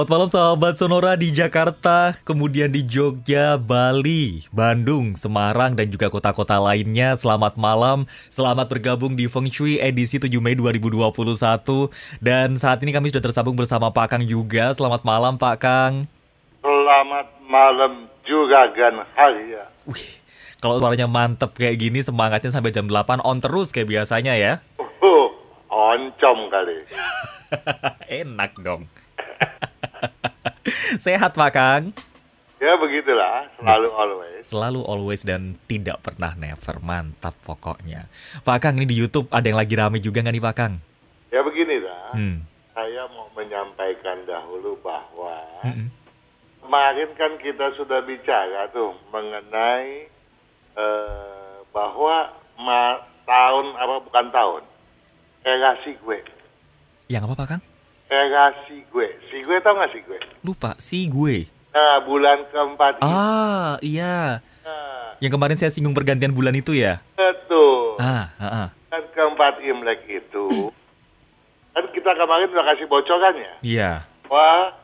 Selamat malam sahabat Sonora di Jakarta, kemudian di Jogja, Bali, Bandung, Semarang, dan juga kota-kota lainnya. Selamat malam, selamat bergabung di Feng Shui edisi 7 Mei 2021. Dan saat ini kami sudah tersambung bersama Pak Kang juga. Selamat malam Pak Kang. Selamat malam juga Gan Haria. Wih, kalau suaranya mantep kayak gini, semangatnya sampai jam 8 on terus kayak biasanya ya. Uh, oncom kali. Enak dong. Sehat Pak Kang? Ya begitulah, selalu always. Selalu always dan tidak pernah never. Mantap pokoknya. Pak Kang ini di Youtube ada yang lagi rame juga nggak nih Pak Kang? Ya begini lah, Hmm. saya mau menyampaikan dahulu bahwa Mm-mm. kemarin kan kita sudah bicara tuh mengenai eh, bahwa ma- tahun apa bukan tahun, era si gue, Yang apa Pak Kang? Era si gue, si gue tau gak si gue? Lupa, si gue. Nah bulan keempat ini, Ah, iya. nah, Yang kemarin saya singgung pergantian bulan itu ya? betul. Ah, ah, ah. Kan keempat Imlek itu kan kita kemarin udah kasih bocorannya Iya. bahwa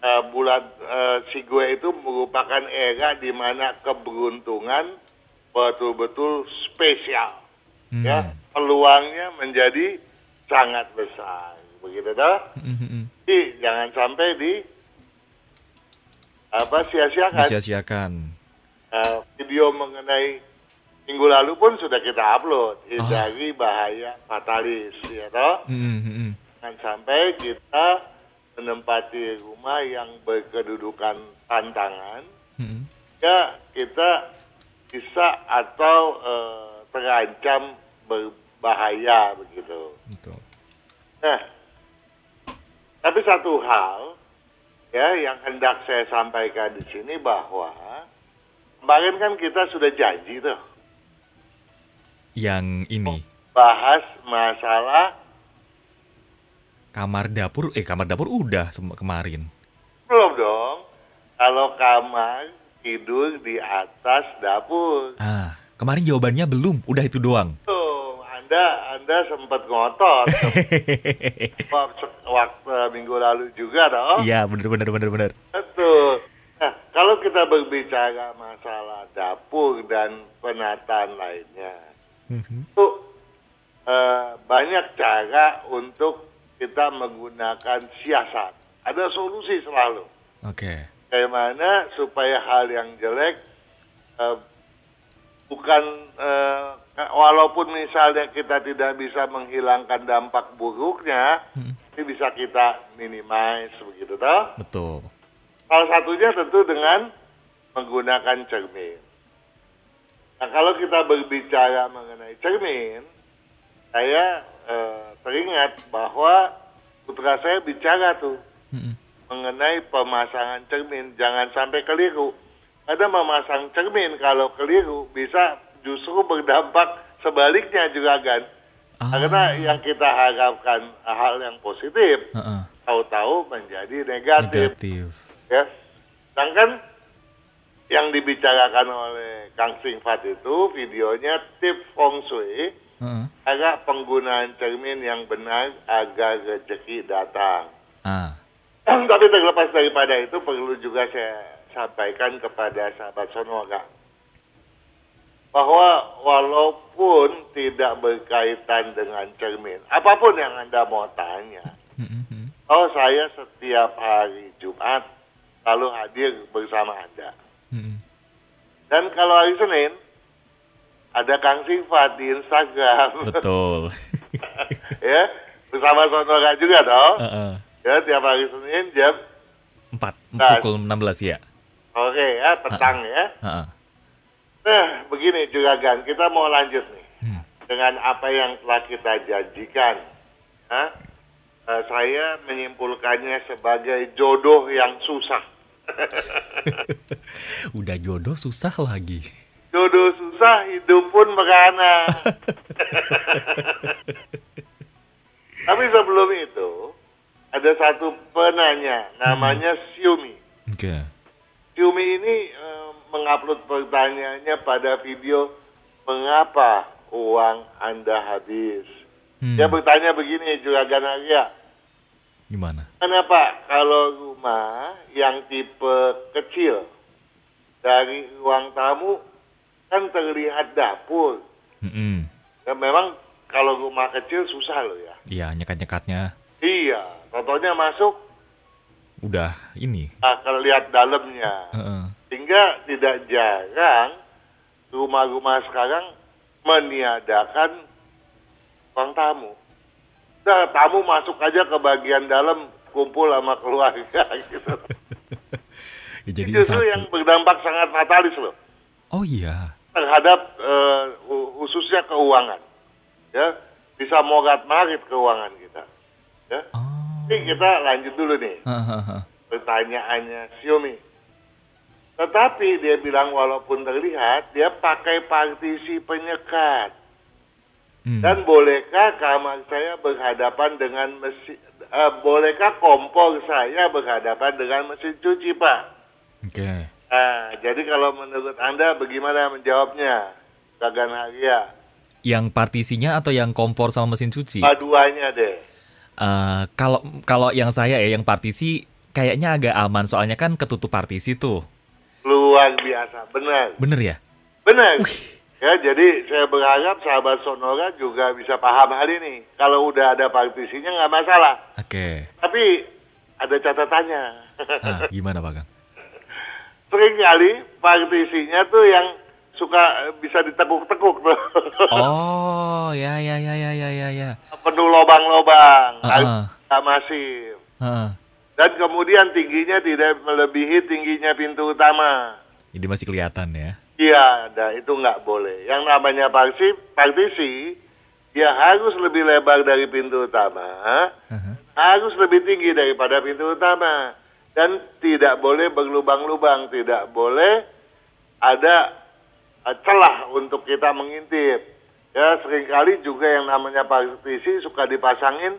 eh, bulan eh, si gue itu merupakan era di mana keberuntungan betul-betul spesial Hmm. ya peluangnya menjadi sangat besar begitu toh Mm, mm, mm. jadi jangan sampai di apa sia-siakan Disia-siakan. Eh, video mengenai minggu lalu pun sudah kita upload Ah. hindari bahaya fatalis ya toh Mm, mm, mm, mm. Jangan sampai kita menempati rumah yang berkedudukan tantangan, Mm, mm. ya kita bisa atau eh, terancam berbahaya begitu. Betul. Nah, tapi satu hal ya yang hendak saya sampaikan di sini bahwa kemarin kan kita sudah janji tuh Yang ini bahas masalah kamar dapur, eh kamar dapur udah kemarin. belum dong. Kalau kamar tidur di atas dapur. Ah, kemarin jawabannya belum, udah itu doang. Tuh, Anda Anda sempat ngotot waktu, waktu minggu lalu juga dong. Iya, bener bener bener bener. Betul. Nah, kalau kita berbicara masalah dapur dan penataan lainnya, Mhm. itu eh, banyak cara untuk kita menggunakan siasat. Ada solusi selalu. Oke. Bagaimana supaya hal yang jelek eh, bukan eh, walaupun misalnya kita tidak bisa menghilangkan dampak buruknya, Mm, ini bisa kita minimize begitu toh. Betul. Salah satunya tentu dengan menggunakan cermin. Nah, kalau kita berbicara mengenai cermin, saya eh, teringat bahwa putra saya bicara tuh Mm, mm. mengenai pemasangan cermin. Jangan sampai keliru. Ada memasang cermin kalau keliru bisa justru berdampak sebaliknya juga kan. Ah. Karena yang kita harapkan hal yang positif, Heeh. tahu-tahu menjadi negatif Negatif. ya. Sedangkan yang dibicarakan oleh Kang Singfat itu videonya tips feng shui Heeh. agar penggunaan cermin yang benar agar rezeki datang. Ah. Tapi terlepas daripada itu perlu juga saya sampaikan kepada sahabat Sonora bahwa walaupun tidak berkaitan dengan cermin, apa pun yang Anda mau tanya, Mm, mm, mm. oh saya setiap hari Jumat selalu hadir bersama Anda. Mm, mm. Dan kalau hari Senin, ada Kang Sifat di Instagram. Betul. ya, bersama Sonora juga dong. Heeh. Ya, tiap hari Senin jam Empat, Nah. pukul 16 ya. Sore ya, petang ya. Heeh. Nah, begini juga Gan, kita mau lanjut nih Hmm. dengan apa yang telah kita janjikan. Eh, saya menyimpulkannya sebagai jodoh yang susah. Udah jodoh susah lagi. Jodoh susah, hidup pun merana. Tapi sebelum itu, ada satu penanya, namanya Xiaomi. Oke. Xiaomi ini eh, mengupload pertanyaannya pada video mengapa uang Anda habis. Hmm. Dia bertanya begini juga Ganaria, Gimana? Kenapa kalau rumah yang tipe kecil dari ruang tamu kan terlihat dapur. Mm-mm. Ya, memang kalau rumah kecil susah loh ya. Iya, nyekat-nyekatnya Iya, contohnya masuk, udah ini. nah, kalau lihat dalamnya. Heeh. Sehingga tidak jarang rumah-rumah sekarang meniadakan ruang tamu. Udah, tamu masuk aja ke bagian dalam kumpul sama keluarga gitu. Ya, jadi Justru satu. yang berdampak sangat fatalis loh Oh iya. terhadap khu- khususnya keuangan. Ya, bisa morat marit keuangan kita. Ya. Oh. Ini kita lanjut dulu nih pertanyaannya Xiaomi. Tetapi dia bilang walaupun terlihat dia pakai partisi penyekat. Hmm. Dan bolehkah kamar saya berhadapan dengan mesin eh, bolehkah kompor saya berhadapan dengan mesin cuci, Pak? Oke. Nah, jadi kalau menurut Anda bagaimana menjawabnya? Gagan Haria. Yang partisinya atau yang kompor sama mesin cuci? Paduannya deh. Eh, kalau kalau yang saya ya yang partisi kayaknya agak aman soalnya kan ketutup partisi tuh. Luar biasa, benar. Bener ya? Benar. Ya, jadi saya berharap sahabat Sonora juga bisa paham hal ini. Kalau udah ada partisinya nggak masalah. Oke. Tapi ada catatannya. Nah, gimana Pak Kang? Sering kali partisinya tuh yang suka eh, bisa ditekuk-tekuk tuh. Oh, ya ya ya ya ya ya ya. Penuh lobang-lobang, Uh-uh. nggak masif. Heeh. Dan kemudian tingginya tidak melebihi tingginya pintu utama. Jadi masih kelihatan ya. Iya, nah itu nggak boleh. Yang namanya partisi, partisi, dia harus lebih lebar dari pintu utama, Heeh. harus lebih tinggi daripada pintu utama, dan tidak boleh berlubang-lubang, tidak boleh ada celah untuk kita mengintip. Ya, sering kali juga yang namanya partisi suka dipasangin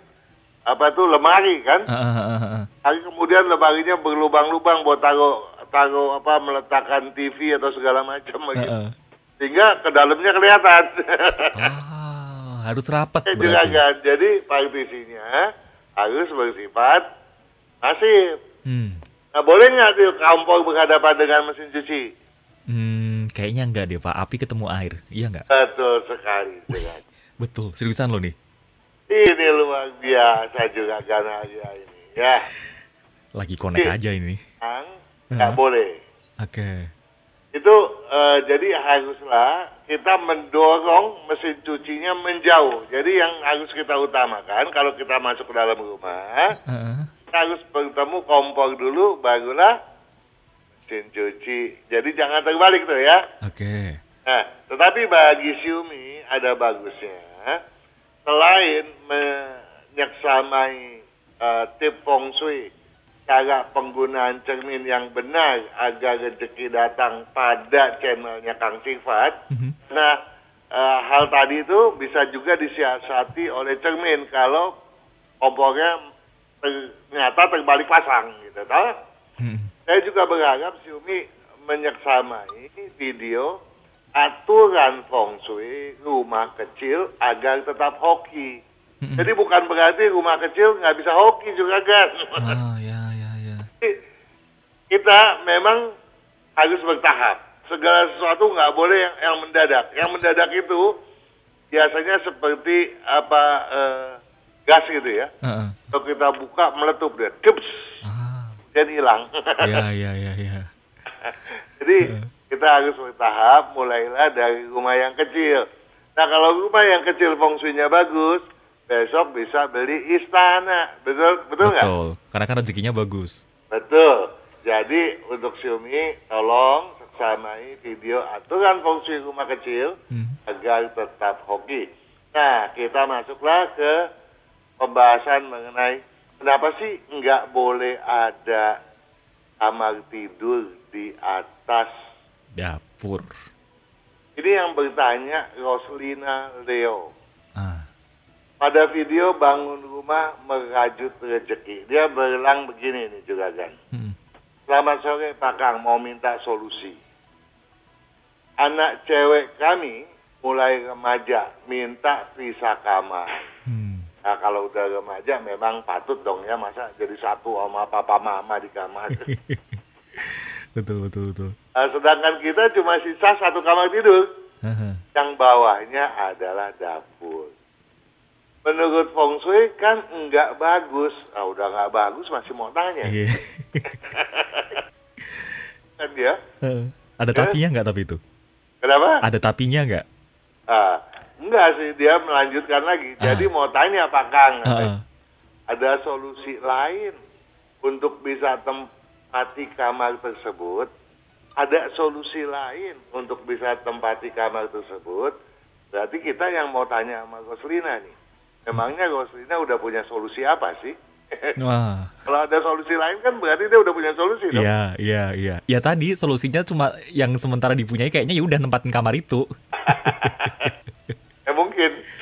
apa tuh lemari kan? Heeh, heeh, heeh. Tapi kemudian lemarinya berlubang-lubang buat taruh taruh apa meletakkan TV atau segala macam begitu. Sehingga ke dalamnya kelihatan. Ah, harus rapat Eh, berarti. juragan. Jadi partisinya harus bersifat masif. Hmm. Nah, boleh nggak tuh kompor berhadapan dengan mesin cuci? Hmm, kayaknya enggak deh Pak. Api ketemu air. Iya enggak? Betul sekali, juragan. Betul. Seriusan lo nih. Ini luar biasa juga Ganaria ini. Ya, Lagi connect aja ini. Kang, nggak Heeh. boleh. Oke. itu eh, jadi haruslah kita mendorong mesin cucinya menjauh. Jadi yang harus kita utamakan kalau kita masuk ke dalam rumah, kita harus bertemu kompor dulu, barulah mesin cuci. Jadi jangan terbalik tuh ya. Oke. Nah, tetapi bagi Xiaomi ada bagusnya. Selain menyeksamai eh, tip feng shui, cara penggunaan cermin yang benar agar rezeki datang pada channelnya Kang Sifat. Mhm. Nah, eh, hal tadi itu bisa juga disiasati oleh cermin kalau kompornya ternyata terbalik pasang gitu. Tahu? Hmm. Saya juga berharap Xiaomi menyeksamai video aturan feng shui rumah kecil agar tetap hoki. Mm-mm. Jadi bukan berarti rumah kecil nggak bisa hoki juga kan. Ah, ya ya ya. Kita memang harus bertahap. Segala sesuatu nggak boleh yang, yang mendadak. Yang mendadak itu biasanya seperti apa eh, gas gitu ya. Heeh. Kalau kita buka meletup dia, keps, Ah, dan hilang. ya ya ya ya. Jadi kita harus bertahap, mulailah dari rumah yang kecil. Nah kalau rumah yang kecil feng shui-nya bagus, besok bisa beli istana, betul betul nggak? Betul. Karena kan rezekinya bagus. Betul. Jadi untuk Xiaomi, tolong seksamai video aturan feng shui rumah kecil Hmm. agar tetap hoki. Nah kita masuklah ke pembahasan mengenai kenapa sih nggak boleh ada kamar tidur di atas Dapur. Ini yang bertanya Roslina Leo. Ah. Pada video bangun rumah merajut rezeki. Dia berulang begini nih juga kan. Hmm. Selamat sore Pak Kang, mau minta solusi. Anak cewek kami mulai remaja minta pisah kamar. Hmm. Nah, kalau udah remaja memang patut dong ya masa jadi satu sama papa mama di kamar. betul betul betul. Nah, sedangkan kita cuma sisa satu kamar tidur. Yang bawahnya adalah dapur. Menurut Feng Shui kan enggak bagus. Ah udah nggak bagus masih mau tanya. Iya. kan ya? Ada Ya. tapinya nggak tapi itu? Kenapa? Ada tapinya nggak? Ah, enggak sih dia melanjutkan lagi. Ah. Jadi mau tanya Pak Kang, Heeh. ada solusi lain untuk bisa tempati kamar tersebut? Ada solusi lain untuk bisa tempati kamar tersebut? Berarti kita yang mau tanya sama Roslina nih. Memangnya Roslina udah punya solusi apa sih? Wah. Kalau ada solusi lain kan berarti dia udah punya solusi dong. Iya, iya, iya. Ya tadi solusinya cuma yang sementara dipunyai kayaknya ya udah nempatin kamar itu.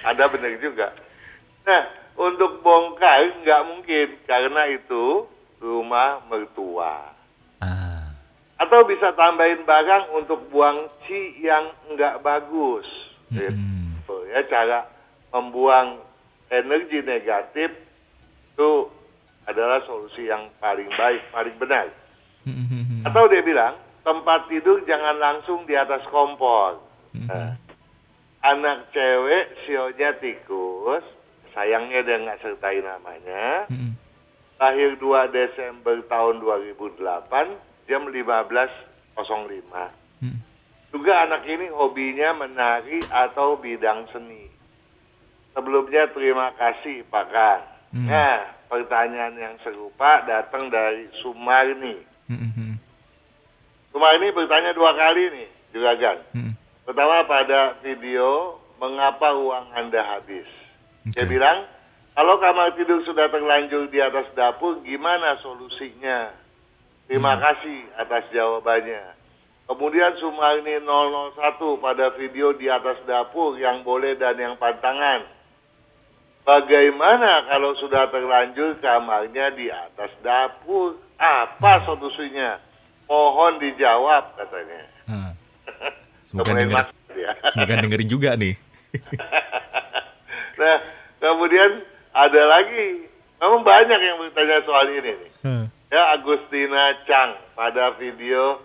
Ada benar juga. Nah, untuk bongkar nggak mungkin karena itu rumah mertua. Ah. Atau bisa tambahin barang untuk buang ci yang nggak bagus. Gitu. Mm-mm. Ya cara membuang energi negatif itu adalah solusi yang paling baik, paling benar. Mm-mm. Atau dia bilang tempat tidur jangan langsung di atas kompor. Nah, anak cewek sionya tikus, sayangnya dia nggak sertai namanya. Mm-mm. Lahir 2 Desember tahun 2008 jam 15.05. Mm. Juga anak ini hobinya menari atau bidang seni. Sebelumnya terima kasih Pak Kang. Hmm. Nah, pertanyaan yang serupa datang dari Sumarni. Mm-mm. Sumarni bertanya dua kali nih, Juragan. Mm-mm. Pertama pada video mengapa uang Anda habis. Dia Oke. bilang, kalau kamar tidur sudah terlanjur di atas dapur, gimana solusinya? Terima kasih atas jawabannya. Kemudian Sumarni 001 pada video di atas dapur yang boleh dan yang pantangan. Bagaimana kalau sudah terlanjur kamarnya di atas dapur? Apa solusinya? Mohon dijawab katanya. Semoga Kemudian denger, maksud ya. semoga dengerin juga nih. Nah, kemudian ada lagi. Memang banyak yang bertanya soal ini nih. Ah. Ya, Agustina Chang pada video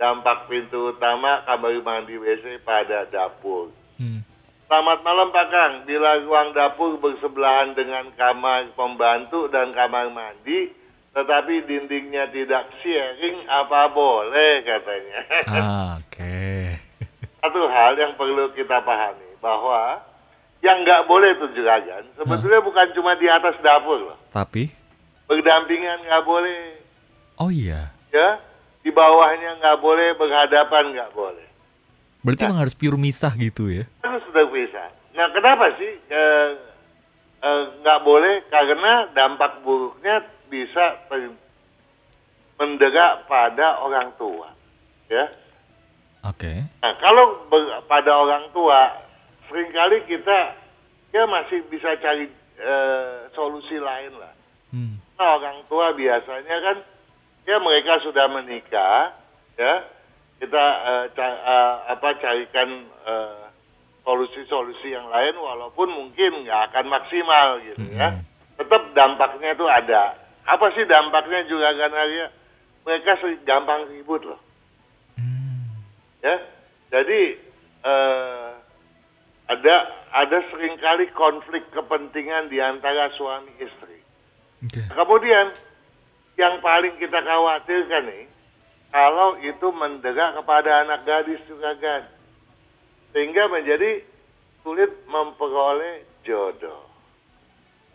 dampak pintu utama kamar mandi WC pada dapur. Hmm. Selamat malam Pak Kang. Bila ruang dapur bersebelahan dengan kamar pembantu dan kamar mandi, tetapi dindingnya tidak sharing, apa boleh katanya. Ah, oke. Satu hal yang perlu kita pahami bahwa yang nggak boleh itu juragan sebetulnya bukan cuma di atas dapur loh. Tapi, Berdampingan nggak boleh, oh iya. ya. Di bawahnya nggak boleh, berhadapan nggak boleh. Berarti emang harus pure misah gitu ya? Harus sudah bisa. Nah, kenapa sih eh, eh, nggak boleh? Karena dampak buruknya bisa ter- mendera pada orang tua, ya. Oke. Nah, kalau ber- pada orang tua, sering kali kita ya masih bisa cari eh, solusi lain lah. Hmm. Nah, orang tua biasanya kan ya mereka sudah menikah, ya kita eh, ca- eh, apa carikan eh, solusi-solusi yang lain walaupun mungkin nggak akan maksimal gitu ya. Mm-mm. Tetap dampaknya itu ada. Apa sih dampaknya juga kan Arya? Mereka gampang ribut loh Hmm. Ya. Jadi eh, ada ada sering kali konflik kepentingan di antara suami istri. Oke. kemudian yang paling kita khawatirkan nih kalau itu mendera kepada anak gadis juga kan sehingga menjadi sulit memperoleh jodoh.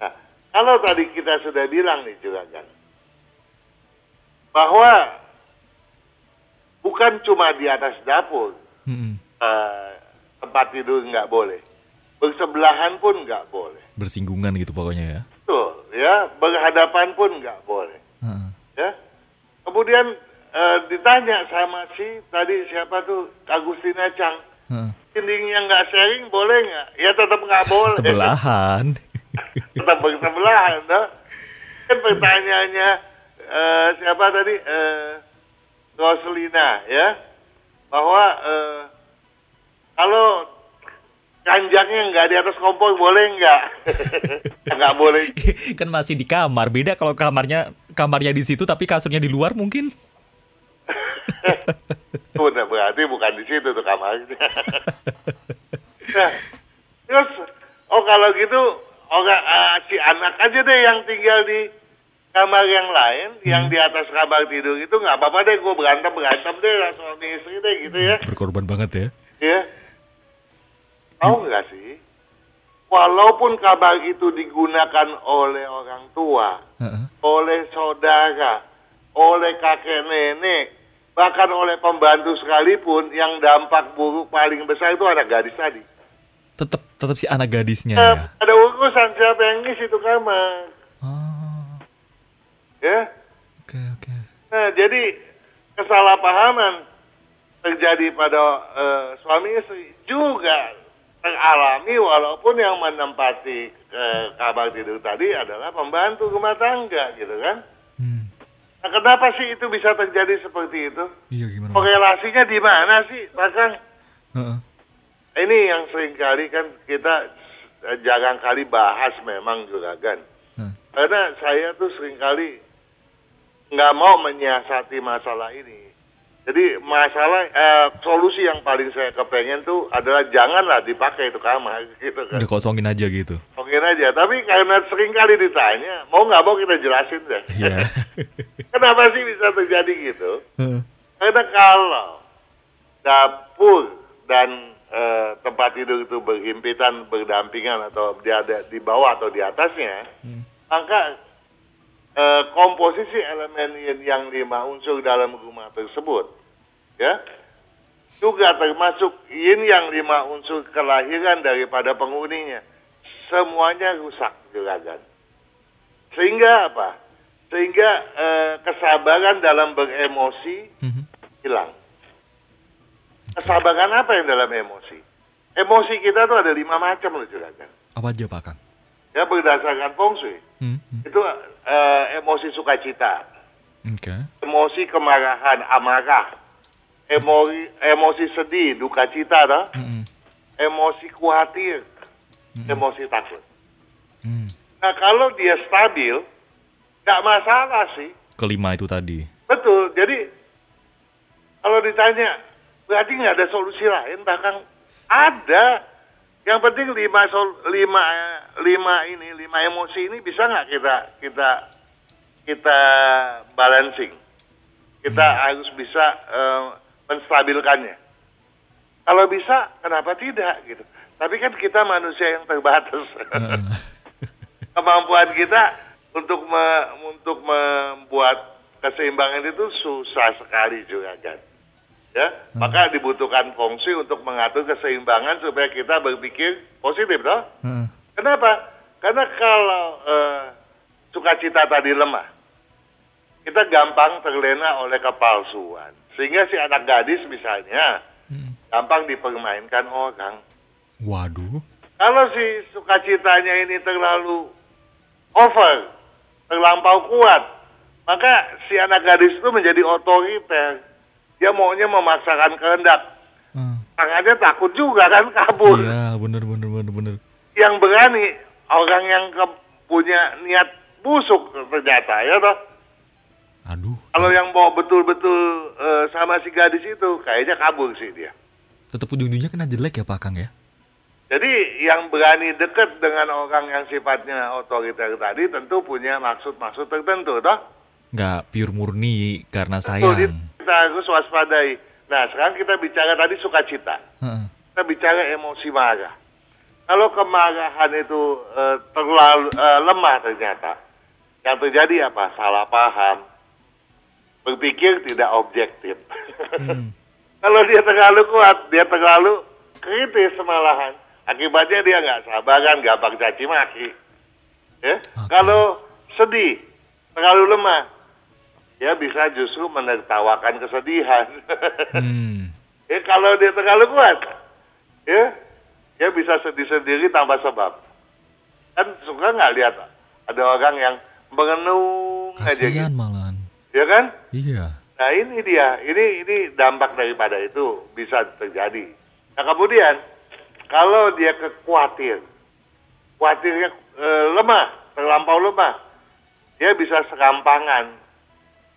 Nah kalau tadi kita sudah bilang nih juga kan bahwa bukan cuma di atas dapur Hmm. eh, tempat tidur nggak boleh. Bersebelahan pun nggak boleh. Bersinggungan gitu pokoknya ya. Betul, ya. Berhadapan pun nggak boleh. Heeh. Ya. Kemudian eh, ditanya sama si tadi siapa tuh Agustina Chang, Heeh. dindingnya nggak sharing boleh nggak? Ya tetap nggak boleh. Sebelahan. tetap bersebelahan, no? Kan pertanyaannya eh, siapa tadi? Eh, Roslina, ya, bahwa eh, kalau kanjangnya nggak di atas kompor boleh nggak? nggak boleh. kan masih di kamar. Beda kalau kamarnya kamarnya di situ tapi kasurnya di luar mungkin. Udah berarti bukan di situ tuh kamarnya. nah, terus oh kalau gitu orang uh, si anak aja deh yang tinggal di kamar yang lain, hmm. yang di atas kamar tidur itu nggak apa-apa deh, gue berantem berantem deh suami istri deh gitu ya. Berkorban banget ya? Iya. Tahu nggak sih? Walaupun kabar itu digunakan oleh orang tua, uh-uh. oleh saudara, oleh kakek nenek, bahkan oleh pembantu sekalipun, yang dampak buruk paling besar itu anak gadis tadi. Tetap tetap si anak gadisnya. Nah, ya? Ada urusan siapa yang ngisi itu kamar. Ya. Oke okay, oke. Okay. Nah jadi kesalahpahaman terjadi pada uh, suami istri juga teralami walaupun yang menempati ke kamar tidur tadi adalah pembantu rumah tangga gitu kan. Hmm. Nah, kenapa sih itu bisa terjadi seperti itu? Iya gimana? Korelasinya di mana sih, Pak Kang? Uh -uh. Ini yang sering kali kan kita eh, jarang kali bahas memang juga kan. Hmm. Karena saya tuh sering kali nggak mau menyiasati masalah ini. Jadi masalah eh, solusi yang paling saya kepengen tuh adalah janganlah dipakai itu kamar gitu kan. Dikosongin aja gitu. Kosongin aja. Tapi karena sering kali ditanya, mau nggak mau kita jelasin deh. Iya. Kenapa sih bisa terjadi gitu? Karena kalau dapur dan eh, tempat tidur itu berhimpitan, berdampingan atau di, ada, di bawah atau di atasnya, hmm. maka eh, komposisi elemen yang lima unsur dalam rumah tersebut ya. Juga termasuk yin yang lima unsur kelahiran daripada penghuninya. Semuanya rusak juragan. Sehingga apa? Sehingga eh, kesabaran dalam beremosi mm-hmm. hilang. Kesabaran apa yang dalam emosi? Emosi kita tuh ada lima macam loh juragan. Apa aja pak kang? Ya berdasarkan feng shui mm-hmm. itu eh, emosi sukacita okay. emosi kemarahan amarah emosi emosi sedih, duka cita, dah. Mm -hmm. emosi khawatir, mm -hmm. emosi takut. Mm. Nah kalau dia stabil, nggak masalah sih. Kelima itu tadi. Betul. Jadi kalau ditanya, berarti nggak ada solusi lain, bahkan ada. Yang penting lima sol, lima lima ini lima emosi ini bisa nggak kita kita kita balancing. Kita hmm. harus bisa uh, menstabilkannya. Kalau bisa, kenapa tidak gitu? Tapi kan kita manusia yang terbatas. Kemampuan kita untuk me, untuk membuat keseimbangan itu susah sekali juga kan. Ya, hmm. maka dibutuhkan fungsi untuk mengatur keseimbangan supaya kita berpikir positif, toh. Hmm. Kenapa? Karena kalau uh, sukacita tadi lemah, kita gampang terlena oleh kepalsuan. Sehingga si anak gadis misalnya hmm. gampang dipermainkan orang. Waduh. Kalau si sukacitanya ini terlalu over, terlampau kuat, maka si anak gadis itu menjadi otoriter. Dia maunya memaksakan kehendak. Hmm. Tangannya takut juga kan kabur. Iya, bener bener bener bener. Yang berani orang yang punya niat busuk ternyata ya toh. Aduh. Kalau yang mau betul-betul uh, sama si gadis itu, kayaknya kabur sih dia. Tetap ujung-ujungnya kena jelek ya Pak Kang ya? Jadi yang berani dekat dengan orang yang sifatnya otoriter tadi tentu punya maksud-maksud tertentu, toh? Nggak pure murni karena sayang. Betul, kita harus waspadai. Nah, sekarang kita bicara tadi sukacita. Uh-uh. Kita bicara emosi marah. Kalau kemarahan itu uh, terlalu uh, lemah ternyata, yang terjadi apa? Salah paham, berpikir tidak objektif. Hmm. Kalau dia terlalu kuat, dia terlalu kritis malahan. Akibatnya dia nggak sabaran, gampang caci maki. Ya? Okay. Kalau sedih, terlalu lemah, dia bisa justru menertawakan kesedihan. hmm. ya, kalau dia terlalu kuat, ya, dia bisa sedih sendiri tanpa sebab. Kan suka nggak lihat ada orang yang mengenung aja gitu. malah ya kan? Iya. Nah ini dia, ini ini dampak daripada itu bisa terjadi. Nah kemudian kalau dia kekuatir, khawatirnya eh, lemah, terlampau lemah, dia bisa serampangan.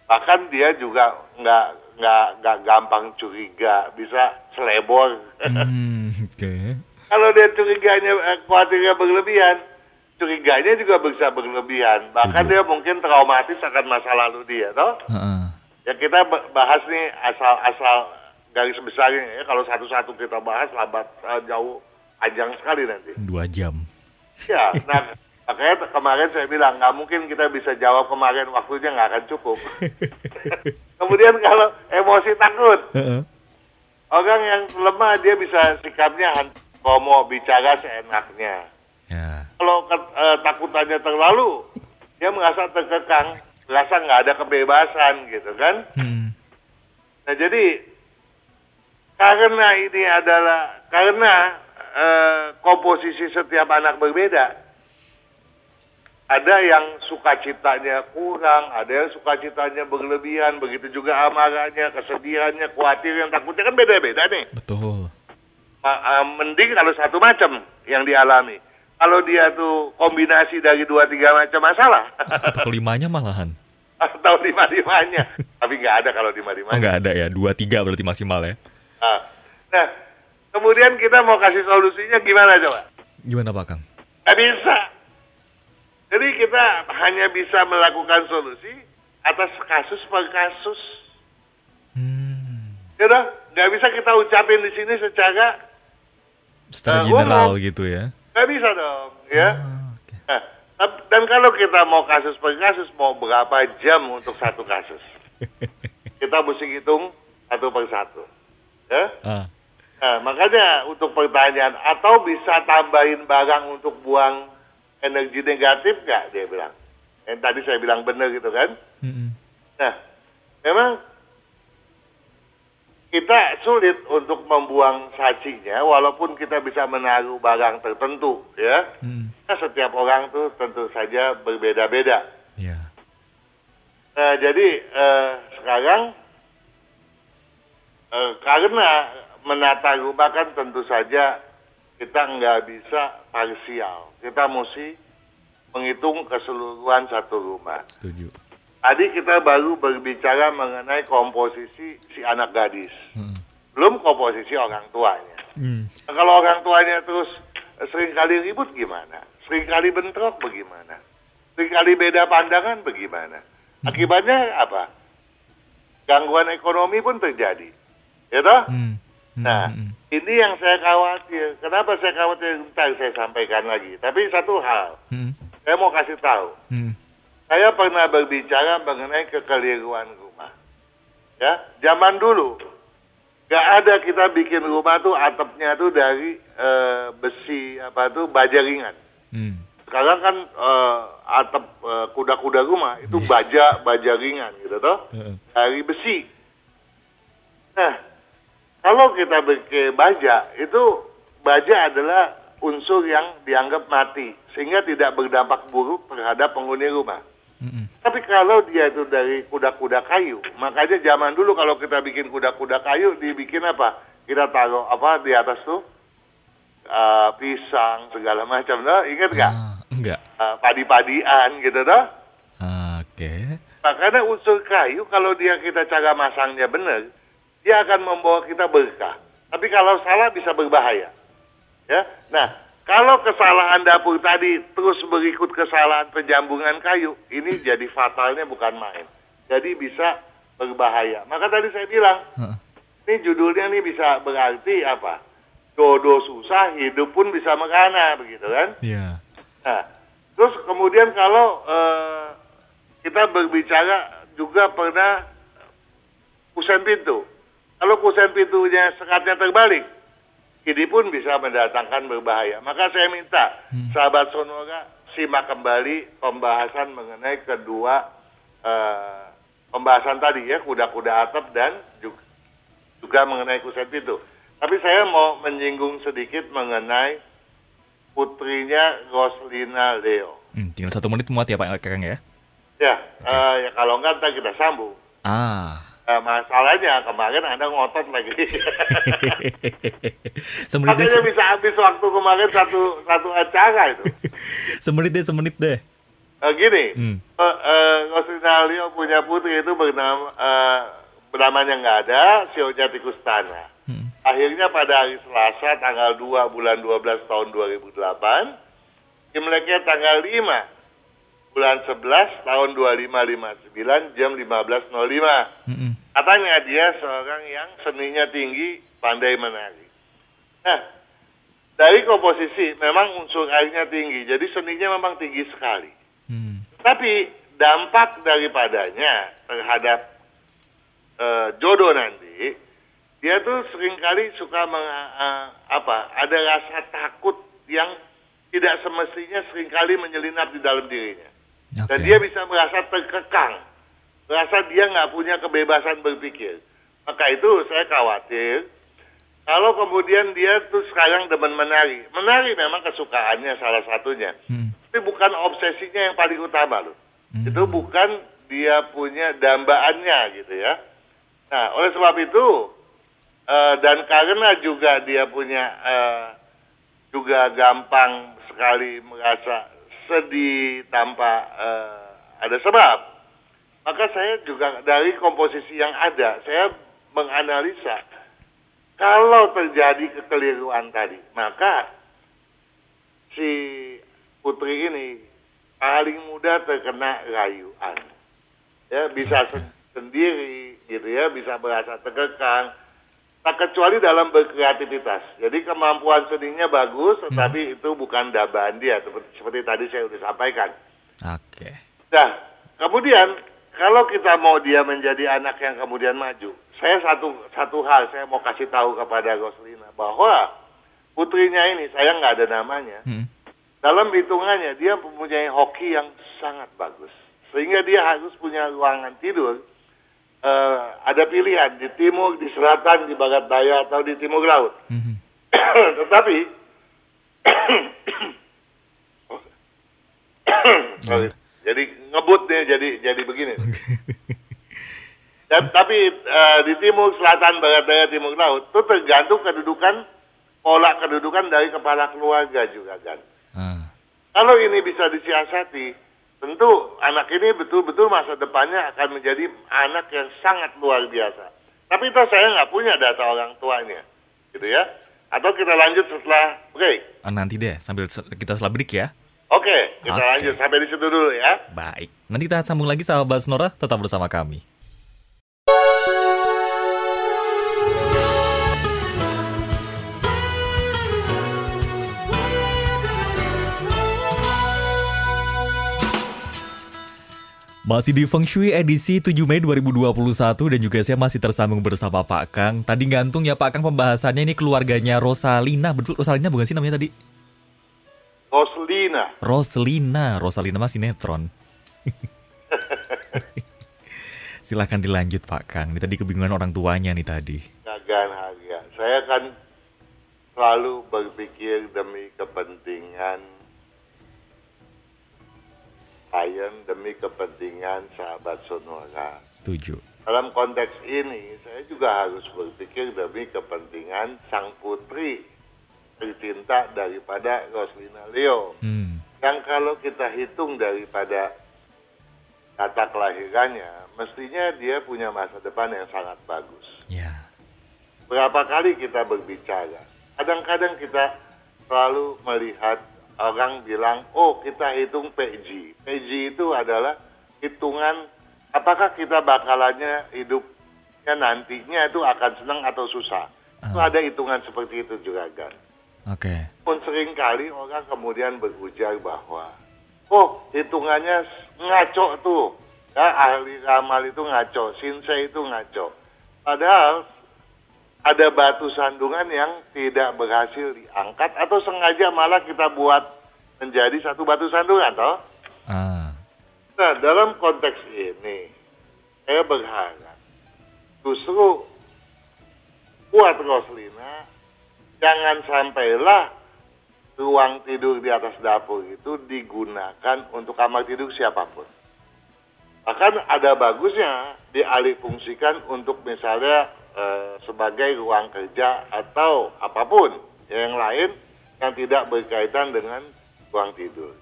Bahkan dia juga nggak nggak nggak gampang curiga, bisa selebor. Hmm, Oke. Kalau dia curiganya eh, khawatirnya berlebihan, curiganya juga bisa berlebihan. Bahkan Setuju. dia mungkin traumatis akan masa lalu dia, toh? Heeh. Ya kita ba- bahas nih asal-asal garis besarnya ya. Kalau satu-satu kita bahas lambat eh, jauh panjang sekali nanti. Dua jam. Ya, nah makanya kemarin saya bilang nggak mungkin kita bisa jawab kemarin waktunya nggak akan cukup. Kemudian kalau emosi takut, Heeh. orang yang lemah dia bisa sikapnya komo bicara seenaknya. Ya. Kalau ke- eh, takutannya terlalu, dia merasa terkekang, merasa nggak ada kebebasan gitu kan. Hmm. Nah jadi karena ini adalah karena eh, komposisi setiap anak berbeda. Ada yang sukacitanya kurang, ada yang sukacitanya berlebihan, begitu juga amarahnya, kesedihannya, khawatirnya, takutnya kan beda-beda nih. Betul. Eh, mending kalau satu macam yang dialami. Kalau dia tuh kombinasi dari dua tiga macam masalah Atau kelimanya malahan. atau lima limanya, tapi nggak ada kalau lima Oh limanya. nggak ada ya, dua tiga berarti maksimal ya. Nah, nah, kemudian kita mau kasih solusinya gimana coba? Gimana Pak Kang? Nggak bisa. Jadi kita hanya bisa melakukan solusi atas kasus per kasus. Hmm. Ya udah, nggak bisa kita ucapin di sini secara Secara Eh, general umum. gitu ya. nggak bisa dong, ya. Ah, oke. Nah, dan kalau kita mau kasus per kasus, mau berapa jam untuk satu kasus? Kita mesti hitung satu per satu. Ya? Ah. Nah, makanya untuk pertanyaan, atau bisa tambahin barang untuk buang energi negatif nggak, dia bilang. Yang tadi saya bilang benar gitu kan. Mm-mm. Nah, memang kita sulit untuk membuang sacinya, walaupun kita bisa menaruh barang tertentu, ya. Mm. Nah, setiap orang tuh tentu saja berbeda-beda. Ya. Nah, jadi eh, sekarang eh, karena menata rumah kan tentu saja kita nggak bisa parsial. Kita mesti menghitung keseluruhan satu rumah. Setuju. Tadi kita baru berbicara mengenai komposisi si anak gadis. Mm. Belum komposisi orang tuanya. Mm. Nah, kalau orang tuanya terus sering kali ribut gimana? Sering kali bentrok bagaimana? Sering kali beda pandangan bagaimana? Akibatnya apa? Gangguan ekonomi pun terjadi. Ya toh? Mm. Mm, Nah, mm, mm. ini yang saya khawatir. Kenapa saya khawatir? Ntar saya sampaikan lagi. Tapi satu hal, Mm. saya mau kasih tahu. Mm. Saya pernah berbicara mengenai kekeliruan rumah. Ya, zaman dulu nggak ada kita bikin rumah tuh atapnya tuh dari eh, besi apa tuh baja ringan. Mm. Sekarang kan eh, atap eh, kuda-kuda rumah itu baja baja ringan gitu toh dari besi. Nah, kalau kita pakai baja itu baja adalah unsur yang dianggap mati sehingga tidak berdampak buruk terhadap penghuni rumah. Mm-mm. Tapi kalau dia itu dari kuda-kuda kayu, makanya zaman dulu kalau kita bikin kuda-kuda kayu, dibikin apa? Kita taruh apa di atas tuh? Eh, pisang segala macam, dah. Ingat nggak? Ah, enggak. Eh, padi-padian gitu, dah. Ah, Oke. Makanya unsur kayu kalau dia kita cara masangnya benar, dia akan membawa kita berkah. Tapi kalau salah bisa berbahaya. Ya. Nah, kalau kesalahan dapur tadi terus berikut kesalahan penjambungan kayu, ini jadi fatalnya bukan main. Jadi bisa berbahaya. Maka tadi saya bilang, ini judulnya nih bisa berarti apa? Jodoh susah, hidup pun bisa mengana, begitu kan? Iya. Nah, terus kemudian kalau eh, kita berbicara juga pernah kusen pintu. Kalau kusen pintunya sekatnya terbalik, ini pun bisa mendatangkan berbahaya. Maka saya minta sahabat Sonora simak kembali pembahasan mengenai kedua eh, pembahasan tadi ya kuda-kuda atap dan juga, juga mengenai kusen pintu. Tapi saya mau menyinggung sedikit mengenai putrinya Roslina Leo. Hmm, tinggal satu menit muat ya Pak Kakang ya? Ya, eh, ya kalau enggak kita sambung. Ah. Nah, masalahnya kemarin Anda ngotot lagi. semenit Makanya bisa habis waktu kemarin satu satu acara itu. semenit deh, semenit deh. Eh, gini, Hmm. eh, eh, Roslina Leo punya putri itu bernama eh, bernamanya nggak ada, sionya Tikustana. Hmm. Akhirnya pada hari Selasa tanggal 2 bulan 12 tahun 2008, Imleknya tanggal 5 bulan 11 tahun 2559 jam 15.05. Mm-mm. Katanya dia seorang yang seninya tinggi, pandai menari. Nah, dari komposisi memang unsur airnya tinggi, jadi seninya memang tinggi sekali. Hmm. Tapi dampak daripadanya terhadap eh, jodoh nanti, dia tuh sering kali suka meng- eh, apa? Ada rasa takut yang tidak semestinya sering kali menyelinap di dalam dirinya. Dan Oke. dia bisa merasa terkekang, merasa dia nggak punya kebebasan berpikir. Maka itu saya khawatir kalau kemudian dia tuh sekarang demen menari. Menari memang kesukaannya salah satunya. Hmm. Tapi bukan obsesinya yang paling utama loh. Hmm. Itu bukan dia punya dambaannya gitu ya. Nah, oleh sebab itu eh, dan karena juga dia punya eh, juga gampang sekali merasa sedih tanpa eh, ada sebab. Maka saya juga dari komposisi yang ada, saya menganalisa kalau terjadi kekeliruan tadi, maka si putri ini paling mudah terkena rayuan. Ya, bisa sen- sendiri gitu ya, bisa merasa terkekang. Tak kecuali dalam berkreativitas. Jadi kemampuan seninya bagus, tetapi itu bukan dabaan dia seperti, seperti tadi saya sudah sampaikan. Oke. Nah, kemudian kalau kita mau dia menjadi anak yang kemudian maju, saya satu satu hal saya mau kasih tahu kepada Roslina bahwa putrinya ini saya nggak ada namanya. Hmm. Dalam hitungannya dia mempunyai hoki yang sangat bagus, sehingga dia harus punya ruangan tidur. Eh, ada pilihan di timur, di selatan, di barat daya atau di timur laut. Mhm. Tetapi Sorry. jadi ngebut nih jadi jadi begini. Dan, tapi eh, di timur, selatan, barat daya, timur laut itu tergantung kedudukan pola kedudukan dari kepala keluarga juga kan. Ah. Kalau ini bisa disiasati, tentu anak ini betul-betul masa depannya akan menjadi anak yang sangat luar biasa. Tapi itu saya nggak punya data orang tuanya, gitu ya. Atau kita lanjut setelah break. Ah, nanti deh, sambil kita setelah break ya. Oke, kita Oke. lanjut sampai di situ dulu ya. Baik. Nanti kita sambung lagi sahabat Snora, tetap bersama kami. Masih di Feng Shui edisi 7 Mei 2021 dan juga saya masih tersambung bersama Pak Kang. Tadi gantung ya Pak Kang pembahasannya ini keluarganya Rosalina. Betul Rosalina bukan sih namanya tadi? Roslina. Roslina, Rosalina masih netron. Silahkan dilanjut Pak Kang. Ini tadi kebingungan orang tuanya nih tadi. Gagan harga. Saya kan selalu berpikir demi kepentingan klien, demi kepentingan sahabat Sonora. Setuju. Dalam konteks ini, saya juga harus berpikir demi kepentingan sang putri tercinta daripada Roslina Leo. Hmm. Yang kalau kita hitung daripada kata kelahirannya, mestinya dia punya masa depan yang sangat bagus. Ya. Berapa kali kita berbicara, kadang-kadang kita selalu melihat orang bilang, oh kita hitung PG. PG itu adalah hitungan apakah kita bakalannya hidupnya nantinya itu akan senang atau susah. Itu Ah. ada hitungan seperti itu juga kan. Oke. Pun sering kali orang kemudian berujar bahwa, oh hitungannya ngaco tuh. Ya, ahli ramal itu ngaco, sinsei itu ngaco. Padahal ada batu sandungan yang tidak berhasil diangkat atau sengaja malah kita buat menjadi satu batu sandungan, toh? Ah. Nah, dalam konteks ini, saya berharap justru buat Roslina, jangan sampailah ruang tidur di atas dapur itu digunakan untuk kamar tidur siapa pun. Bahkan ada bagusnya dialih fungsikan untuk misalnya eh, sebagai ruang kerja atau apa pun yang lain yang tidak berkaitan dengan ruang tidur.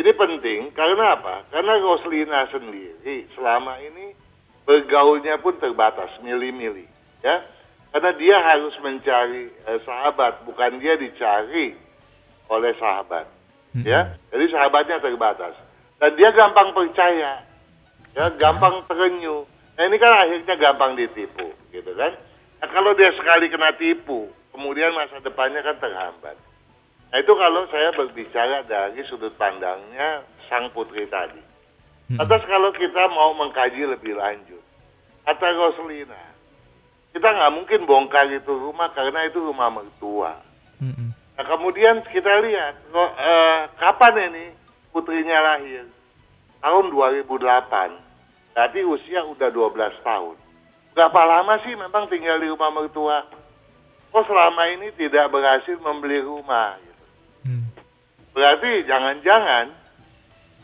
Ini penting karena apa? Karena Roslina sendiri selama ini bergaulnya pun terbatas, milih-milih, ya. Karena dia harus mencari eh, sahabat, bukan dia dicari oleh sahabat, ya. Jadi sahabatnya terbatas dan dia gampang percaya, ya, gampang terenyuh. Nah ini kan akhirnya gampang ditipu, gitu kan? Nah, kalau dia sekali kena tipu, kemudian masa depannya kan terhambat. Nah itu kalau saya berbicara dari sudut pandangnya sang putri tadi. Atas kalau kita mau mengkaji lebih lanjut, kata Roslina, kita nggak mungkin bongkar itu rumah karena itu rumah mertua. Nah kemudian kita lihat eh, kapan ini putrinya lahir? Tahun 2008. Berarti usia udah 12 tahun. Berapa lama sih memang tinggal di rumah mertua? Kok selama ini tidak berhasil membeli rumah? Gitu. Mm. Berarti jangan-jangan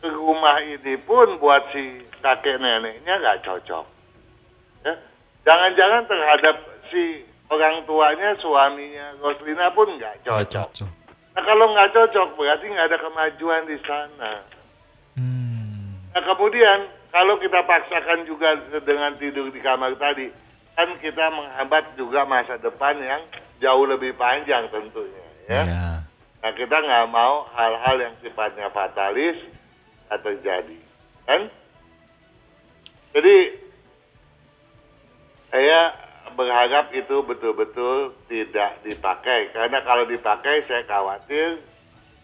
ke rumah ini pun buat si kakek neneknya nggak cocok. Ya. Jangan-jangan terhadap si orang tuanya, suaminya Roslina pun nggak cocok. Cocok. Nah kalau nggak cocok berarti nggak ada kemajuan di sana. Hmm. Nah kemudian kalau kita paksakan juga dengan tidur di kamar tadi, kan kita menghambat juga masa depan yang jauh lebih panjang tentunya. Ya. Ya. Nah kita nggak mau hal-hal yang sifatnya fatalis terjadi, kan? Jadi saya berharap itu betul-betul tidak dipakai karena kalau dipakai saya khawatir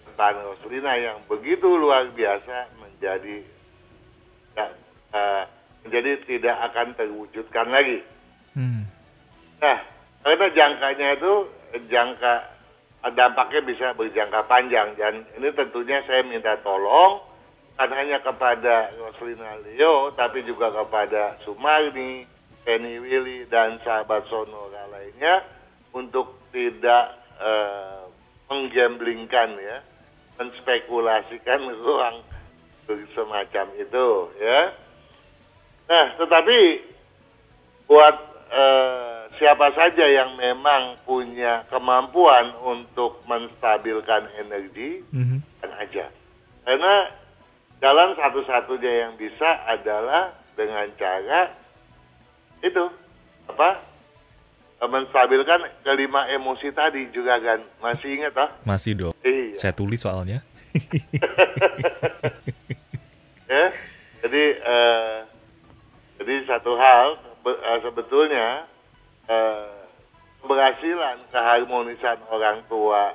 tentang Roslina yang begitu luar biasa menjadi ya, eh, menjadi tidak akan terwujudkan lagi. Hmm. Nah, karena jangkanya itu jangka dampaknya bisa berjangka panjang dan ini tentunya saya minta tolong bukan hanya kepada Roslina Leo tapi juga kepada Sumarni, Penny Willy dan sahabat Sonora lainnya untuk tidak eh, menggamblingkan ya, menspekulasikan ruang semacam itu ya. Nah, tetapi buat eh, siapa saja yang memang punya kemampuan untuk menstabilkan energi, Mhm. kan aja. Karena jalan satu-satunya yang bisa adalah dengan cara itu apa? eh, menstabilkan kelima emosi tadi juga kan. Masih ingat ah? Masih dong. Iya. Saya tulis soalnya. ya. Jadi eh, jadi satu hal eh, sebetulnya eh, keberhasilan keharmonisan orang tua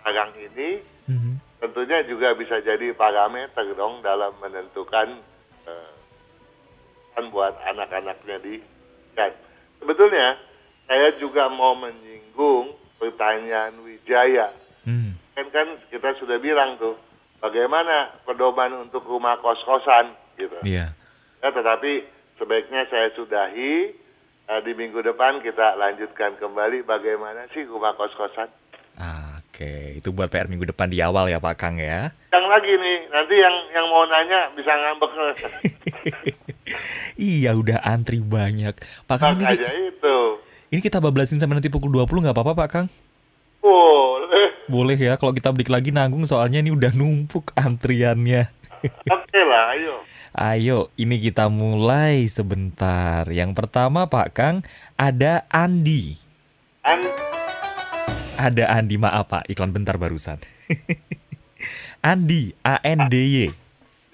sekarang ini Mhm. tentunya juga bisa jadi parameter dong dalam menentukan eh, kan buat anak-anaknya di kan. Sebetulnya saya juga mau menyinggung pertanyaan Wijaya. Hmm. Kan kan kita sudah bilang tuh bagaimana pedoman untuk rumah kos-kosan gitu. Iya. Ya, tetapi sebaiknya saya sudahi eh, di minggu depan kita lanjutkan kembali bagaimana sih rumah kos-kosan. Ah, Oke, itu buat PR minggu depan di awal ya Pak Kang ya. Yang lagi nih, nanti yang yang mau nanya bisa ngambek. Iya udah antri banyak. Pak Kang ini, itu. ini kita bablasin sampai nanti pukul 20 nggak apa-apa Pak Kang? Boleh. Boleh ya kalau kita break lagi nanggung soalnya ini udah numpuk antriannya. Oke lah, ayo. Ayo, ini kita mulai sebentar. Yang pertama Pak Kang, ada Andi. An Ada Andi, maaf Pak, iklan bentar barusan. Andi, A-N-D-Y.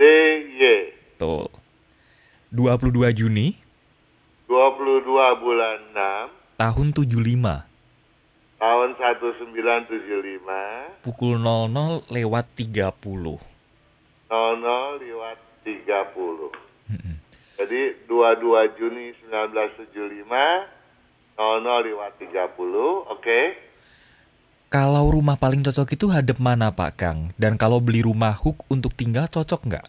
DY Tuh. 22 Juni 22 bulan 6 tahun 75 tahun 1975 pukul 00 lewat 30. 00 lewat 30. Mm-mm. Jadi 22 Juni 1975 00 lewat 30, oke. Kalau rumah paling cocok itu hadap mana Pak Kang? Dan kalau beli rumah hook untuk tinggal cocok nggak?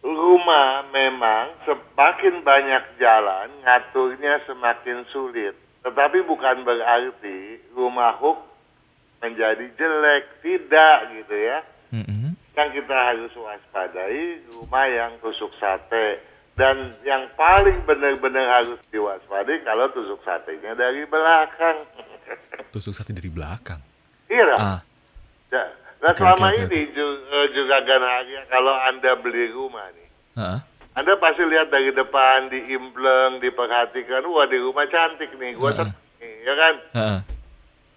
Rumah memang semakin banyak jalan, ngaturnya semakin sulit. Tetapi bukan berarti rumah hook menjadi jelek, tidak gitu ya. Mm-mm. Yang kita harus waspadai rumah yang tusuk sate dan yang paling benar-benar harus diwaspadai kalau tusuk satenya dari belakang. Tusuk sate dari belakang. Iya. Ah, Ya. Nah Oke, selama oke, ini ju- eh, juga Ganaria kalau anda beli rumah nih, heeh. Anda pasti lihat dari depan diimpleng, diperhatikan, wah di rumah cantik nih, gua Heeh. seneng nih, ya kan? Heeh.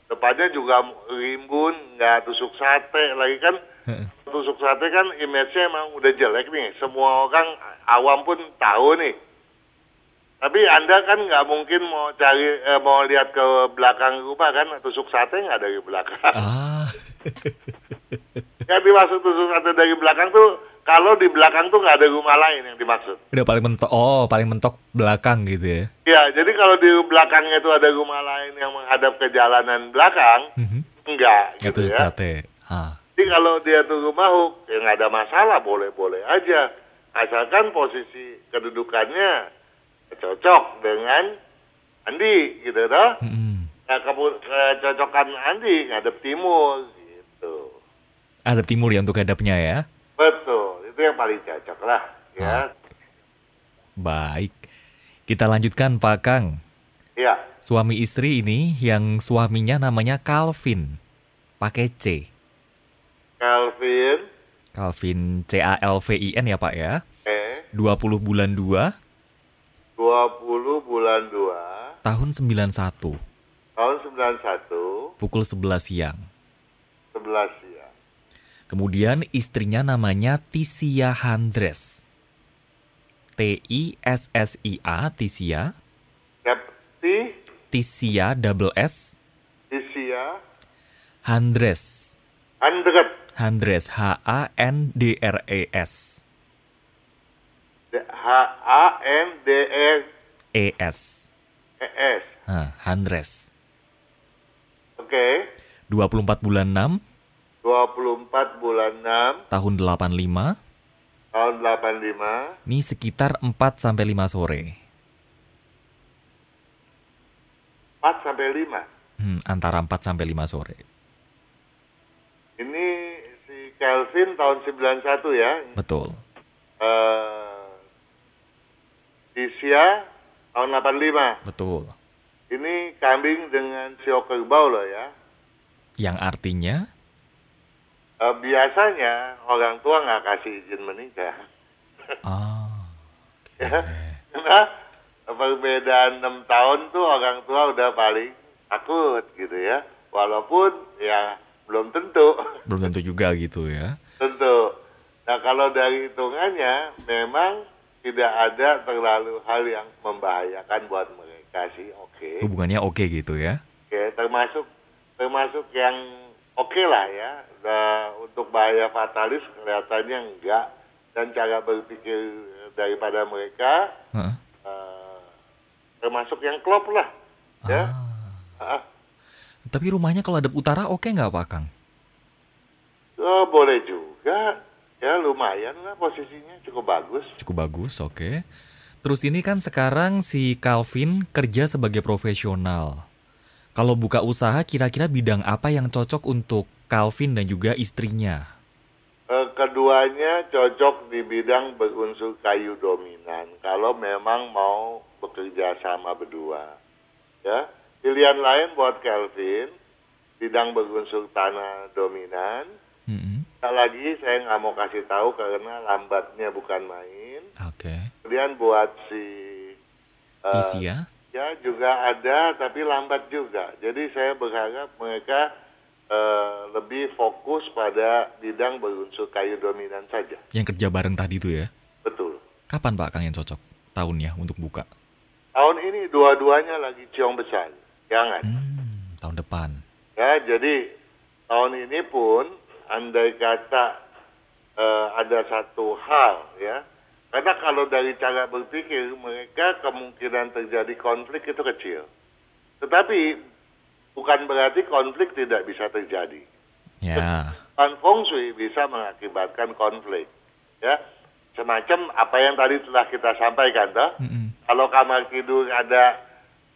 Depannya juga rimbun, nggak tusuk sate lagi kan? Heeh. Tusuk sate kan image-nya emang udah jelek nih, semua orang awam pun tahu nih. Tapi anda kan nggak mungkin mau cari, eh, mau lihat ke belakang rumah kan, tusuk sate nggak dari belakang. Ah. Yang dimaksud tusuk sate dari belakang tuh kalau di belakang tuh nggak ada rumah lain yang dimaksud. Udah paling mentok. Oh, paling mentok belakang gitu ya. Ya, jadi kalau di belakangnya itu ada rumah lain yang menghadap ke jalanan belakang, Mhm. enggak Nggak gitu ya. sate. Ah. Jadi kalau dia tuh rumah hook, ya nggak ada masalah, boleh-boleh aja. Asalkan posisi kedudukannya cocok dengan Andi gitu toh. Mm-mm. Nah, kecocokan Andi ngadep timur gitu. Ada timur ya untuk hadapnya ya. Betul, itu yang paling cocok lah ya. Baik. Kita lanjutkan Pak Kang. Ya. Suami istri ini yang suaminya namanya Calvin. Pakai C. Calvin, Calvin C A L V I N ya Pak ya. eh, 20 bulan 2 20 bulan 2, tahun 91 tahun 91, pukul 11 siang. 11 ya. Kemudian istrinya namanya Tisia Handres. T I S S I A Tisia, Tisia double S Isia, Handres. Handres H A N D R E S H-A-N-D-E-E-S. E S. Nah, Handres. Oke, 24 bulan 6 24 bulan 6, tahun 85 tahun 85, ini sekitar 4 sampai 5 sore. 4 sampai 5. Hmm, antara 4 sampai 5 sore. Ini si Kelvin tahun 91 ya. Betul. Eh Isia tahun 85. Betul. Ini kambing dengan sio kerbau loh ya. Yang artinya Eh, biasanya orang tua nggak kasih izin menikah. ah. Ya. Karena perbedaan 6 tahun tuh orang tua udah paling takut gitu ya. Walaupun ya belum tentu. Belum tentu juga gitu ya. tentu. Nah kalau dari hitungannya memang tidak ada terlalu hal yang membahayakan buat mereka sih. Oke. Hubungannya oke gitu ya. Oke, termasuk termasuk yang oke lah ya. Nah, untuk bahaya fatalis kelihatannya enggak dan cara berpikir daripada mereka Heeh. eh, termasuk yang klop lah ya. Ah. Tapi rumahnya kalau ada utara oke nggak Pak Kang? oh, boleh juga ya lumayan lah posisinya cukup bagus. Cukup bagus, oke. Terus ini kan sekarang si Calvin kerja sebagai profesional. Kalau buka usaha kira-kira bidang apa yang cocok untuk Calvin dan juga istrinya? Eh, keduanya cocok di bidang berunsur kayu dominan kalau memang mau bekerja sama berdua. Ya, pilihan lain buat Kelvin bidang berunsur tanah dominan. Mm-mm. Sekali lagi saya nggak mau kasih tahu karena lambatnya bukan main. Oke. Kemudian buat si eh, Isia? Ya juga ada tapi lambat juga. Jadi saya berharap mereka eh, lebih fokus pada bidang berunsur kayu dominan saja. Yang kerja bareng tadi itu ya? Betul. Kapan Pak Kang yang cocok? Tahunnya untuk buka? Tahun ini dua-duanya lagi ciong besar. Jangan. Hmm, tahun depan. Ya, jadi tahun ini pun andai kata eh, ada satu hal ya. Karena kalau dari cara berpikir mereka kemungkinan terjadi konflik itu kecil. Tetapi bukan berarti konflik tidak bisa terjadi. Ya. Kan feng shui bisa mengakibatkan konflik. Ya. Semacam apa yang tadi telah kita sampaikan toh. Mm-mm. Kalau kamar tidur ada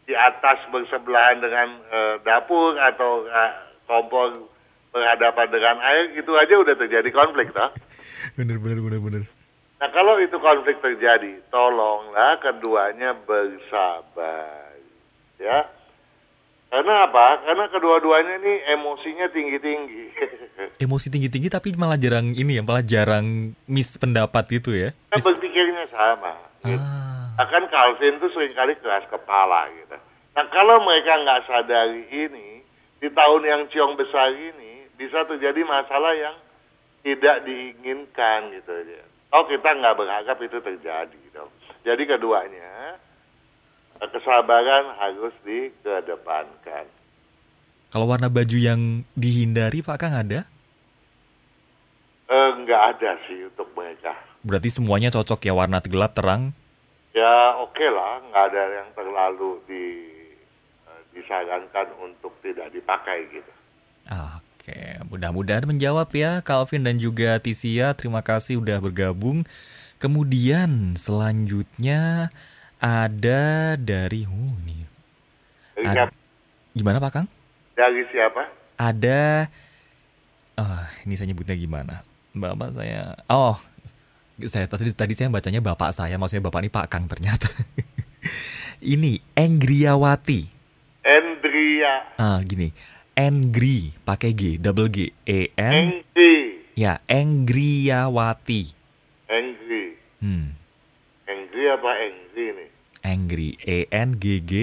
di atas bersebelahan dengan eh, dapur atau eh, kompor berhadapan dengan air itu aja udah terjadi konflik toh. Bener bener bener bener. Nah kalau itu konflik terjadi, tolonglah keduanya bersabar, ya. Karena apa? Karena kedua-duanya ini emosinya tinggi-tinggi. Emosi tinggi-tinggi tapi malah jarang ini ya, malah jarang mis pendapat itu ya. Kita berpikirnya sama. Gitu. Ah. Akan Calvin tuh sering kali keras kepala gitu. Nah kalau mereka nggak sadari ini, di tahun yang ciong besar ini bisa terjadi masalah yang tidak diinginkan gitu aja. Oh kita nggak berharap itu terjadi dong. Jadi keduanya kesabaran harus dikedepankan. Kalau warna baju yang dihindari Pak Kang ada? Eh, nggak ada sih untuk mereka. Berarti semuanya cocok ya warna gelap terang. Ya oke lah, nggak ada yang terlalu di, eh, disarankan untuk tidak dipakai gitu. Oke, mudah-mudahan menjawab ya Calvin dan juga Tisia. Terima kasih udah bergabung. Kemudian selanjutnya ada dari oh. Dari, Ad-? Gimana Pak Kang? Dari siapa? Ada ah ini saya nyebutnya gimana? Bapak saya Oh, saya tadi tadi saya bacanya bapak saya, maksudnya bapak ini Pak Kang ternyata. ini Enggriawati. Endria Ah, gini. Engri pakai G, double G, E N Engri. ya, Enggriawati. Engri. Hmm. Engri apa Engri nih? Angry, E N G G.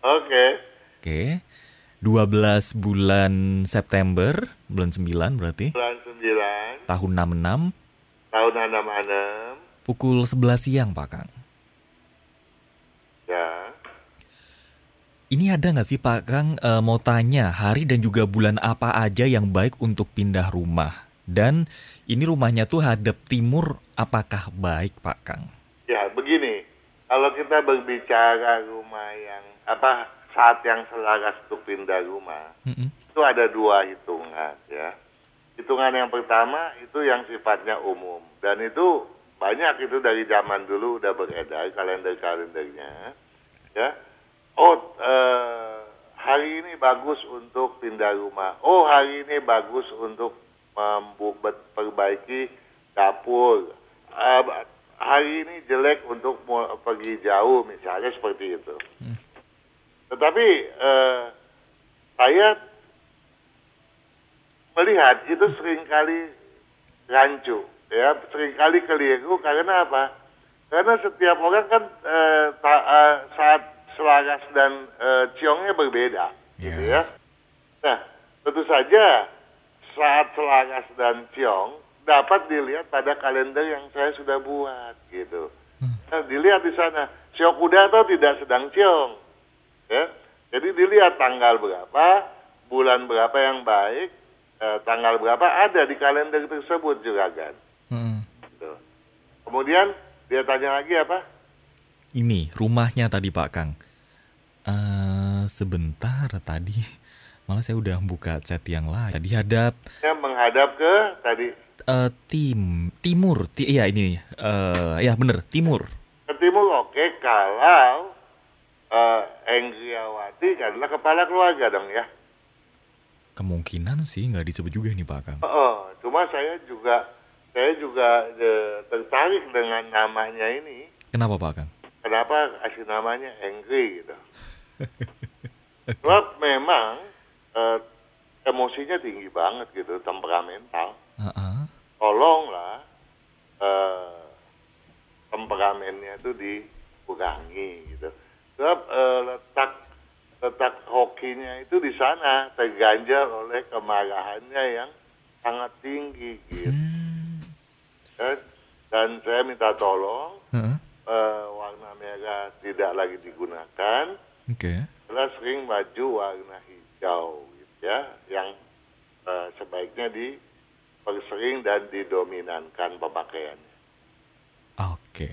Oke. Oke. 12 bulan September, bulan 9 berarti. Bulan 9 Tahun 66, tahun 66 pukul 11 siang, Pak Kang. ya. Ini ada nggak sih Pak Kang eh, mau tanya hari dan juga bulan apa aja yang baik untuk pindah rumah? Dan ini rumahnya tuh hadap timur, apakah baik Pak Kang? Ya, begini. Kalau kita berbicara rumah yang apa saat yang selaras untuk pindah rumah, Mm-mm. itu ada dua hitungan ya. Hitungan yang pertama itu yang sifatnya umum dan itu banyak itu dari zaman dulu udah beredar kalender-kalendernya ya. Oh, eh, hari ini bagus untuk pindah rumah. Oh, hari ini bagus untuk memperbaiki dapur. Eh, hari ini jelek untuk pergi jauh misalnya seperti itu. Tetapi eh, saya melihat itu sering kali rancu, ya sering kali keliru karena apa? Karena setiap orang kan eh, ta- eh, saat selaras dan eh, ciongnya berbeda, gitu Ya. Nah, tentu saja saat selaras dan ciong dapat dilihat pada kalender yang saya sudah buat, gitu. Nah, dilihat di sana, atau tidak sedang ciong, ya. Jadi dilihat tanggal berapa, bulan berapa yang baik, eh, tanggal berapa ada di kalender tersebut juga kan. Mm. Gitu. Kemudian dia tanya lagi apa? Ini rumahnya tadi Pak Kang. Sebentar tadi, malah saya udah buka chat yang lain. Tadi hadap Dia menghadap ke tadi eh, tim timur, ti, iya ini, eh ya bener timur. ke timur oke kalau eh, Enggriawati adalah kepala keluarga dong ya. Kemungkinan sih nggak disebut juga nih Pak Kang. Oh, cuma saya juga saya juga eh, tertarik dengan namanya ini. Kenapa Pak Kang? Kenapa kasih namanya Engri gitu? Sebab memang eh, emosinya tinggi banget gitu, temperamental. Heeh. Tolonglah eh, temperamennya itu dikurangi gitu. Sebab eh, letak letak hokinya itu di sana terganjal oleh kemarahannya yang sangat tinggi gitu. Hmm. Dan, dan saya minta tolong Heeh. eh, warna merah tidak lagi digunakan, Oke. setelah sering baju warna hijau gitu ya, yang eh, sebaiknya dipersering dan didominankan pemakaiannya. Oke.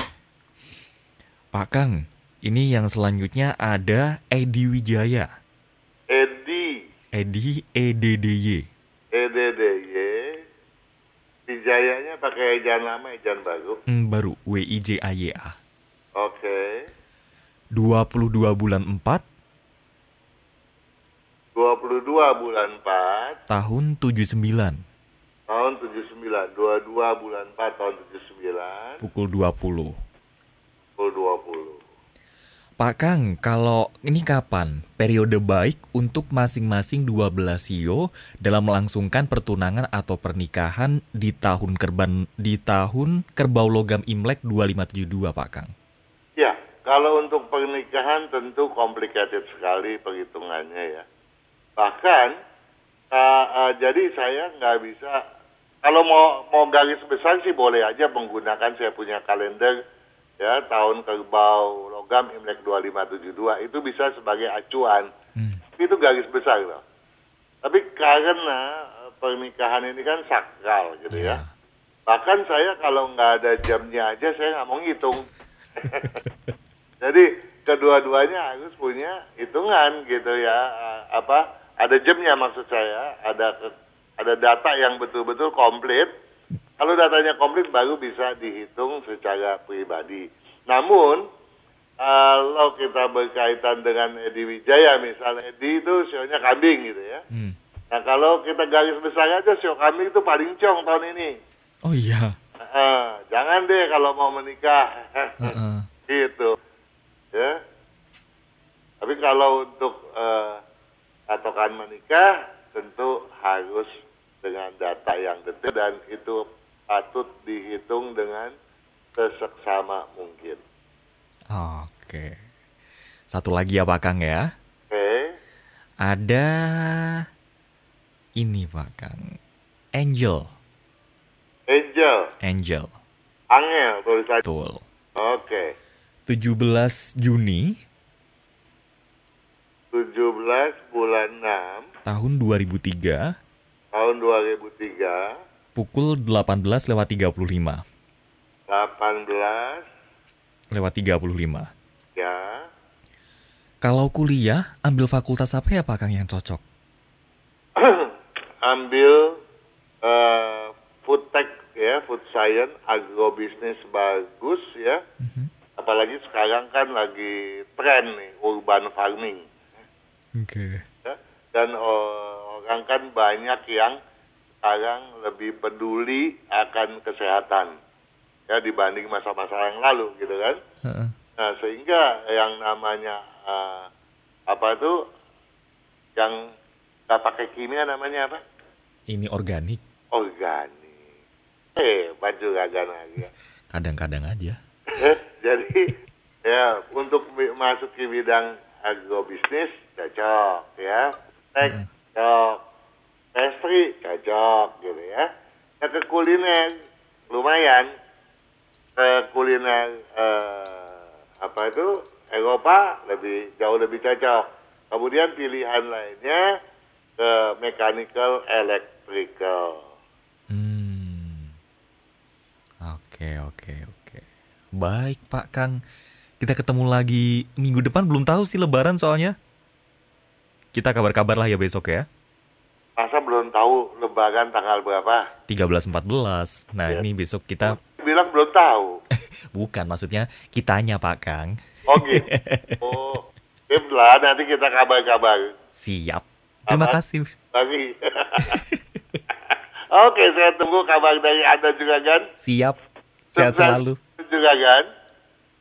Pak Kang, ini yang selanjutnya ada Edi Wijaya. Edi, Edi E EDDY. EDDY, Wijayanya pakai ejaan lama, ejaan baru. Hmm, baru W I J A Y A. Oke, 22 bulan 4 22 22 bulan 4 tahun 79 tahun 79. 22 bulan 4 tahun 79 pukul 20. pukul 20. Pak Kang, kalau ini kapan periode baik untuk masing-masing 12 sio dalam melangsungkan pertunangan atau pernikahan di tahun kerban di tahun kerbau logam Imlek 2572, Pak Kang? Kalau untuk pernikahan tentu complicated sekali perhitungannya ya. Bahkan uh, uh, jadi saya nggak bisa kalau mau mau garis besar sih boleh aja menggunakan saya punya kalender ya tahun kerbau logam Imlek 2572 itu bisa sebagai acuan. Hmm. Itu garis besar loh. Tapi karena eh, pernikahan ini kan sakral gitu ya. Ya. Bahkan saya kalau nggak ada jamnya aja saya nggak mau ngitung. Jadi kedua-duanya harus punya hitungan gitu ya. Eh, Apa ada jamnya maksud saya, ada ada data yang betul-betul komplit. Kalau datanya komplit baru bisa dihitung secara pribadi. Namun kalau kita berkaitan dengan Edi Wijaya misalnya Edi itu sionya kambing gitu ya. Hmm. Nah kalau kita garis besar aja sio kambing itu paling cong tahun ini. Oh iya. Eh, jangan deh kalau mau menikah. Heeh. gitu. Ya. Tapi kalau untuk eh, patokan menikah tentu harus dengan data yang detail dan itu patut dihitung dengan seseksama mungkin. Oke. Satu lagi ya Pak Kang ya. Oke. Ada ini Pak Kang. Angel. Angel, Angel. Angel tulisan. Betul. Oke. 17 Juni 17 bulan 6 tahun 2003 tahun 2003 pukul 18 lewat 35. 18 Lewat 35. ya Kalau kuliah, ambil fakultas apa ya Pak Kang yang cocok? ambil eh, food tech ya, food science, agrobisnis bagus ya. Mhm. Apalagi sekarang kan lagi tren nih urban farming. Oke. ya. Dan eh, orang kan banyak yang sekarang lebih peduli akan kesehatan ya dibanding masa-masa yang lalu gitu kan. Heeh. Nah, sehingga yang namanya eh, apa itu yang nggak pakai kimia namanya apa? Ini organik. Organik. Eh, baju gagan lagi. Kadang-kadang aja. Jadi ya untuk masuk ke bidang agrobisnis cocok ya. Tek Mm. cocok. Pastry cocok gitu ya. Nah, ke kuliner lumayan. Ke kuliner eh, apa itu Eropa lebih jauh lebih cocok. Kemudian pilihan lainnya ke mechanical electrical. Hmm. Oke, oke, oke. Baik, Pak Kang. Kita ketemu lagi minggu depan belum tahu sih lebaran soalnya. Kita kabar-kabar lah ya besok ya. Masa belum tahu lebaran tanggal berapa? 13 14. Nah, Ya. ini besok kita Bilang belum tahu. bukan maksudnya kitanya Pak Kang. Oh gitu. Oh, sip lah nanti kita kabar-kabar Siap. Terima Apa? kasih. Oke, saya tunggu kabar dari Anda juga kan. Siap. Sehat selalu. Juga kan.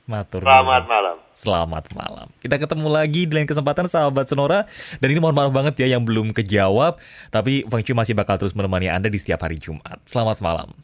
Matur. Selamat malam. Selamat malam. Kita ketemu lagi di lain kesempatan sahabat Sonora. Dan ini mohon maaf banget ya yang belum kejawab. Tapi Feng Shui masih bakal terus menemani Anda di setiap hari Jumat. Selamat malam.